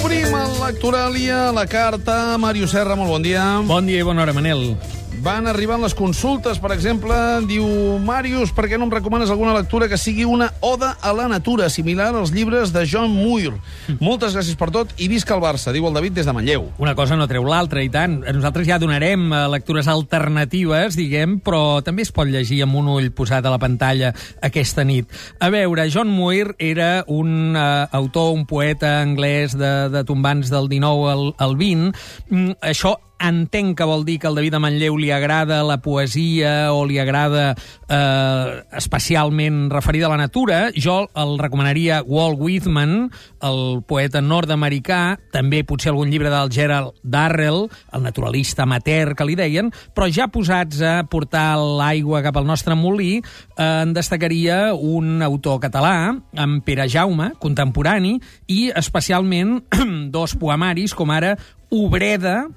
Obrim el Lectoralia, la carta. Màrius Serra, molt bon dia. Bon dia i bona hora, Manel. Van arribant les consultes, per exemple, diu Màrius, per què no em recomanes alguna lectura que sigui una oda a la natura, similar als llibres de John Muir? Moltes gràcies per tot i visca el Barça, diu el David des de Manlleu. Una cosa no treu l'altra, i tant. Nosaltres ja donarem eh, lectures alternatives, diguem, però també es pot llegir amb un ull posat a la pantalla aquesta nit. A veure, John Muir era un uh, autor, un poeta anglès de, de tombants del 19 al, al 20. Mm, això entenc que vol dir que al David de Manlleu li agrada la poesia o li agrada eh, especialment referida a la natura. Jo el recomanaria Walt Whitman, el poeta nord-americà, també potser algun llibre del Gerald Darrell, el naturalista amateur que li deien, però ja posats a portar l'aigua cap al nostre molí, eh, en destacaria un autor català, en Pere Jaume, contemporani, i especialment dos poemaris, com ara Obreda,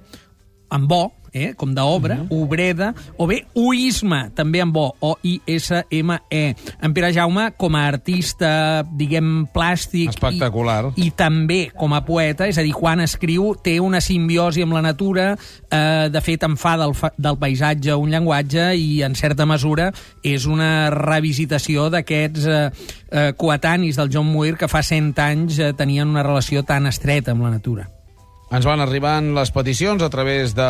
amb bo, eh, com d'obra, mm -hmm. obreda, o bé uisme, també amb bo, O-I-S-M-E. En Pere Jaume, com a artista, diguem, plàstic... Espectacular. I, I també com a poeta, és a dir, quan escriu té una simbiosi amb la natura, eh, de fet en fa del, del paisatge un llenguatge i, en certa mesura, és una revisitació d'aquests eh, eh, coetanis del John Muir que fa 100 anys eh, tenien una relació tan estreta amb la natura. Ens van arribant les peticions a través de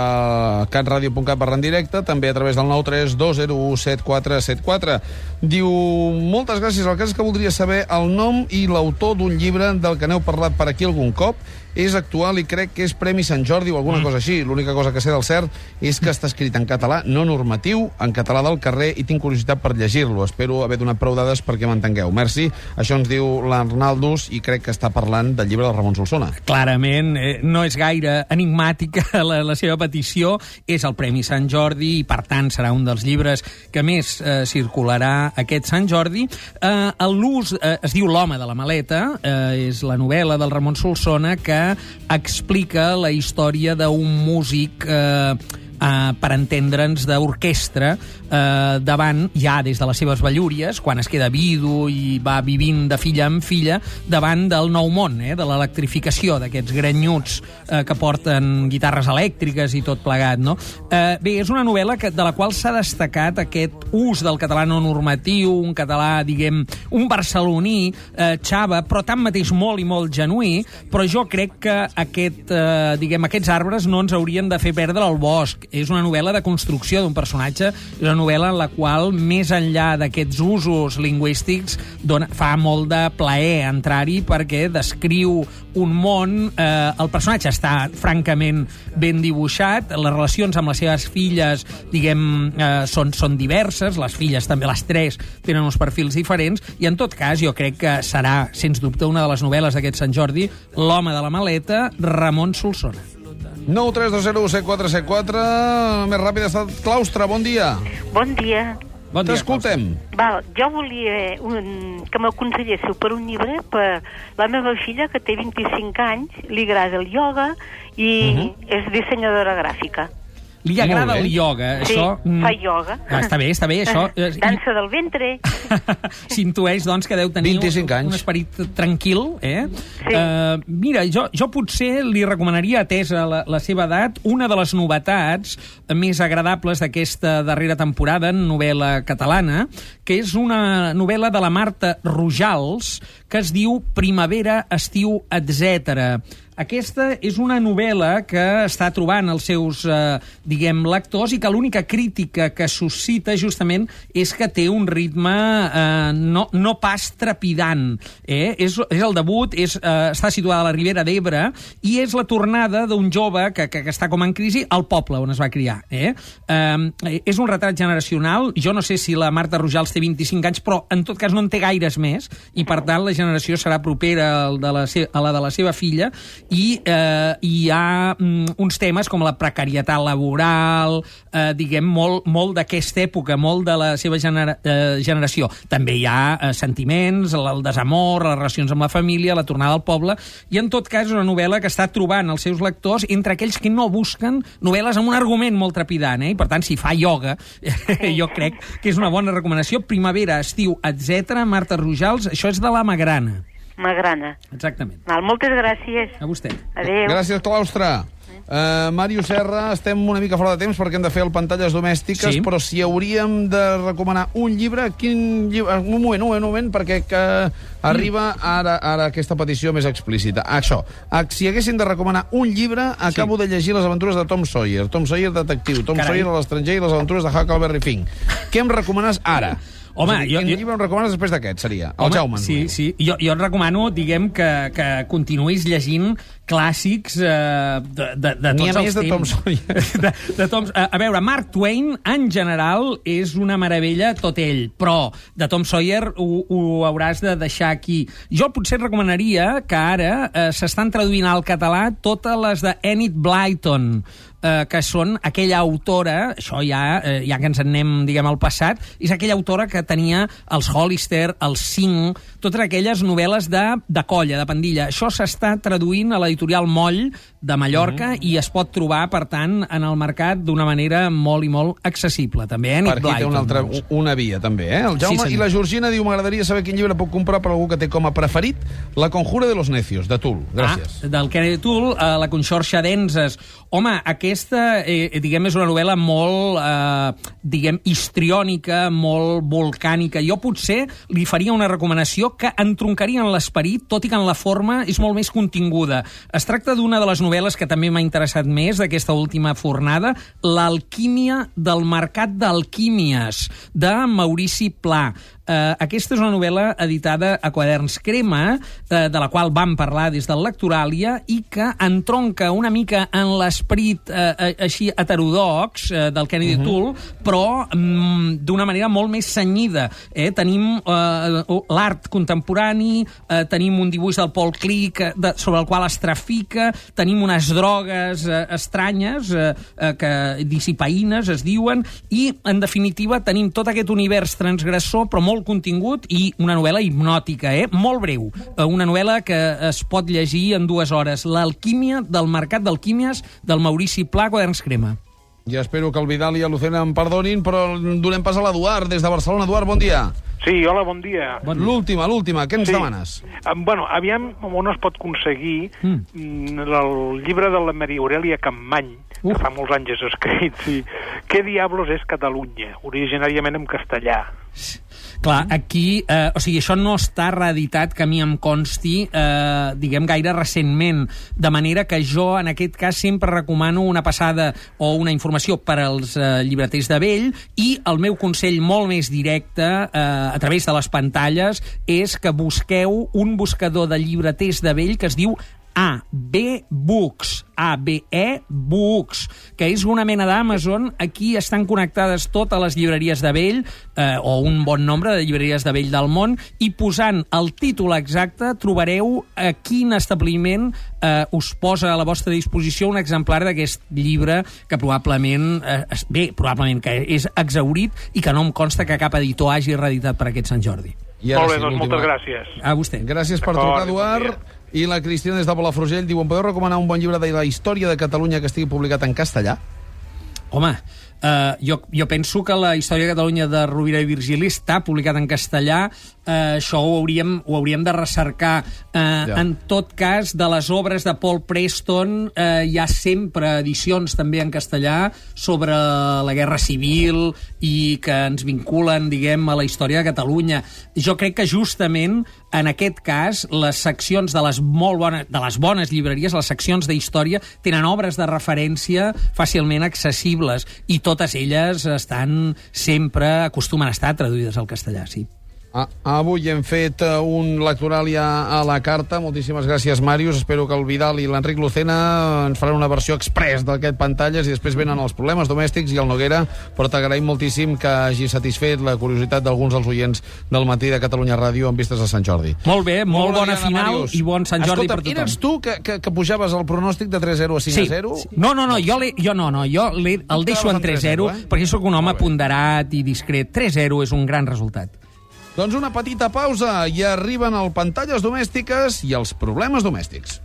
catradio.cat barra en directe, també a través del 932017474. Diu, moltes gràcies, el cas és que voldria saber el nom i l'autor d'un llibre del que n'heu parlat per aquí algun cop, és actual i crec que és Premi Sant Jordi o alguna mm. cosa així. L'única cosa que sé del cert és que està escrit en català no normatiu, en català del carrer, i tinc curiositat per llegir-lo. Espero haver donat prou dades perquè m'entengueu. Merci. Això ens diu l'Arnaldus i crec que està parlant del llibre del Ramon Solsona. Clarament, eh, no és gaire enigmàtica la, la seva petició. És el Premi Sant Jordi i, per tant, serà un dels llibres que més eh, circularà aquest Sant Jordi. Eh, L'ús eh, es diu L'home de la maleta, eh, és la novel·la del Ramon Solsona que explica la història d'un músic eh, eh, per entendre'ns, d'orquestra eh, davant, ja des de les seves vellúries, quan es queda vidu i va vivint de filla en filla, davant del nou món, eh, de l'electrificació, d'aquests grenyuts eh, que porten guitarres elèctriques i tot plegat. No? Eh, bé, és una novel·la que, de la qual s'ha destacat aquest ús del català no normatiu, un català, diguem, un barceloní, eh, xava, però tanmateix molt i molt genuí, però jo crec que aquest, eh, diguem, aquests arbres no ens haurien de fer perdre el bosc és una novel·la de construcció d'un personatge, és una novel·la en la qual, més enllà d'aquests usos lingüístics, dona, fa molt de plaer entrar-hi perquè descriu un món... Eh, el personatge està francament ben dibuixat, les relacions amb les seves filles, diguem, eh, són, són diverses, les filles també, les tres, tenen uns perfils diferents, i en tot cas jo crec que serà, sens dubte, una de les novel·les d'aquest Sant Jordi, L'home de la maleta, Ramon Solsona. 932017474. Més ràpid ha estat Claustre, bon dia. Bon dia. Bon dia, T'escoltem. Val, jo volia un, que m'aconselléssiu per un llibre per la meva filla, que té 25 anys, li agrada el ioga i uh -huh. és dissenyadora gràfica. Li agrada el ioga, sí, això... fa ioga. Ah, està bé, està bé, això... eh, Dansa del ventre. S'intueix, doncs, que deu tenir 25 un, anys. un esperit tranquil, eh? Sí. Uh, mira, jo, jo potser li recomanaria, atesa la, la seva edat, una de les novetats més agradables d'aquesta darrera temporada en novel·la catalana, que és una novel·la de la Marta Rojals, que es diu Primavera, estiu, etc. Aquesta és una novel·la que està trobant els seus, eh, diguem, lectors i que l'única crítica que suscita justament és que té un ritme eh, no, no pas trepidant. Eh? És, és el debut, és, eh, està situada a la Ribera d'Ebre i és la tornada d'un jove que, que, que està com en crisi al poble on es va criar. Eh? Eh, és un retrat generacional. Jo no sé si la Marta Rojals té 25 anys, però en tot cas no en té gaires més i per tant la generació serà propera al de la, a la de la seva filla i eh, hi ha mm, uns temes com la precarietat laboral, eh, diguem, molt, molt d'aquesta època, molt de la seva genera eh, generació. També hi ha eh, sentiments, el, el desamor, les relacions amb la família, la tornada al poble, i en tot cas és una novel·la que està trobant els seus lectors entre aquells que no busquen novel·les amb un argument molt trepidant, eh? i per tant, si fa ioga, jo crec que és una bona recomanació. Primavera, estiu, etc. Marta Rojals, això és de la Magrana. Magrana. Exactament. Val, moltes gràcies. A vostè. Adéu. Gràcies, claustre. Uh, Màrius Serra, estem una mica fora de temps perquè hem de fer el Pantalles Domèstiques, Sí. però si hauríem de recomanar un llibre, quin llibre... Un moment, un moment, un moment, perquè que arriba ara, ara aquesta petició més explícita. Això, ah, si haguessin de recomanar un llibre, acabo de llegir les aventures de Tom Sawyer. Tom Sawyer detectiu, Tom Carai. Sawyer a l'estranger i les aventures de Huckleberry Finn. Què em recomanes ara? Home, a dir, jo- Quin jo- llibre em recomanes després d'aquest, seria? El Home, Jaume. Sí, sí. Jo, jo et recomano, diguem, que, que continuïs llegint clàssics eh, de, de, de N'hi ha tots més els de Tom temps. Sawyer. De, de Tom, a, a veure, Mark Twain, en general, és una meravella tot ell, però de Tom Sawyer ho, ho hauràs de deixar aquí. Jo potser et recomanaria que ara eh, s'estan traduint al català totes les de Enid Blyton, eh, que són aquella autora, això ja, eh, ja que ens en anem, diguem, al passat, és aquella autora que tenia els Hollister, els Cinc, totes aquelles novel·les de, de colla, de pandilla. Això s'està traduint a l'editorial Moll de Mallorca Mhm. i es pot trobar, per tant, en el mercat d'una manera molt i molt accessible. També, eh, Per aquí té una, altra, doncs. una via, també, eh? El Jaume Sí, i la Georgina diu m'agradaria saber quin llibre puc comprar per algú que té com a preferit La conjura de los necios, de Tull. Gràcies. Ah, del Kennedy Tool, eh, la Conxorxa d'Enzes. Home, aquesta, eh, diguem, és una novel·la molt, eh, diguem, histriònica, molt volcànica. Jo potser li faria una recomanació que entroncaria en l'esperit, tot i que en la forma és molt més continguda. Es tracta d'una de les novel·les que també m'ha interessat més d'aquesta última fornada, L'alquímia del mercat d'alquímies, de Maurici Pla. Eh, aquesta és una novel·la editada a Quaderns Crema, eh, de la qual vam parlar des del Lectoràlia, i que entronca una mica en l'esperit eh, eh, així heterodox eh, del Kennedy uh -huh. Toole, però mm, d'una manera molt més senyida. Eh? Tenim eh, l'art contemporani, eh, tenim un dibuix del Paul que, de, sobre el qual es trafica, tenim unes drogues eh, estranyes, eh, eh, que dissipaïnes es diuen, i, en definitiva, tenim tot aquest univers transgressor, però molt contingut, i una novel·la hipnòtica, eh? molt breu. Eh, una novel·la que es pot llegir en dues hores. L'alquímia del mercat d'alquímies del Maurici Pla, Quaderns Crema. Ja espero que el Vidal i el Lucena em perdonin, però donem pas a l'Eduard, des de Barcelona. Eduard, bon dia. Sí, hola, bon dia. Bon dia. L'última, l'última, què ens Sí. demanes? Um, bueno, aviam on es pot aconseguir Mm. mm. el llibre de la Maria Aurelia Campmany, Uf. que fa molts anys és escrit, sí. Què diablos és Catalunya? Originàriament en castellà. Clar, aquí, eh, o sigui, això no està reeditat, que a mi em consti, eh, diguem, gaire recentment, de manera que jo, en aquest cas, sempre recomano una passada o una informació per als eh, llibreters de vell i el meu consell molt més directe, eh, a través de les pantalles, és que busqueu un buscador de llibreters de vell que es diu AB Books, ABE Books, que és una mena d'Amazon. Aquí estan connectades totes les llibreries de vell, eh, o un bon nombre de llibreries de vell del món, i posant el títol exacte trobareu a quin establiment eh, us posa a la vostra disposició un exemplar d'aquest llibre que probablement, eh, bé, probablement que és exaurit i que no em consta que cap editor hagi reeditat per aquest Sant Jordi. I Molt bé, sí, doncs moltes gràcies. A vostè. Gràcies per trucar, bon Eduard. I la Cristina des de Palafrugell diu, em podeu recomanar un bon llibre de la història de Catalunya que estigui publicat en castellà? Home, Uh, jo, jo penso que la història de Catalunya de Rovira i Virgili està publicat en castellà, uh, això ho hauríem, ho hauríem de recercar. Uh, Ja. En tot cas, de les obres de Paul Preston uh, hi ha sempre edicions també en castellà sobre la Guerra Civil i que ens vinculen, diguem, a la història de Catalunya. Jo crec que justament en aquest cas les seccions de les molt bones, de les bones llibreries, les seccions d'història, tenen obres de referència fàcilment accessibles i totes elles estan sempre, acostumen a estar traduïdes al castellà, sí. Ah, avui hem fet eh, un lectoral ja a la carta. Moltíssimes gràcies, Màrius. Espero que el Vidal i l'Enric Lucena ens faran una versió express d'aquest Pantalles i després venen els problemes domèstics i el Noguera, però t'agraïm moltíssim que hagi satisfet la curiositat d'alguns dels oients del matí de Catalunya Ràdio en vistes a Sant Jordi. Molt bé, molt, bona diada, final Màrius. i bon Sant Jordi Escolta, per tothom. eres tu que, que, que pujaves el pronòstic de 3-0 a 5 Sí. a 0? No, no, no, jo, jo no, no, jo el deixo en quedaves en 3-0, 3-0, eh? perquè sóc un home Molt ponderat i discret. 3-0 és un gran resultat. Doncs una petita pausa i arriben el Pantalles domèstiques i els problemes domèstics.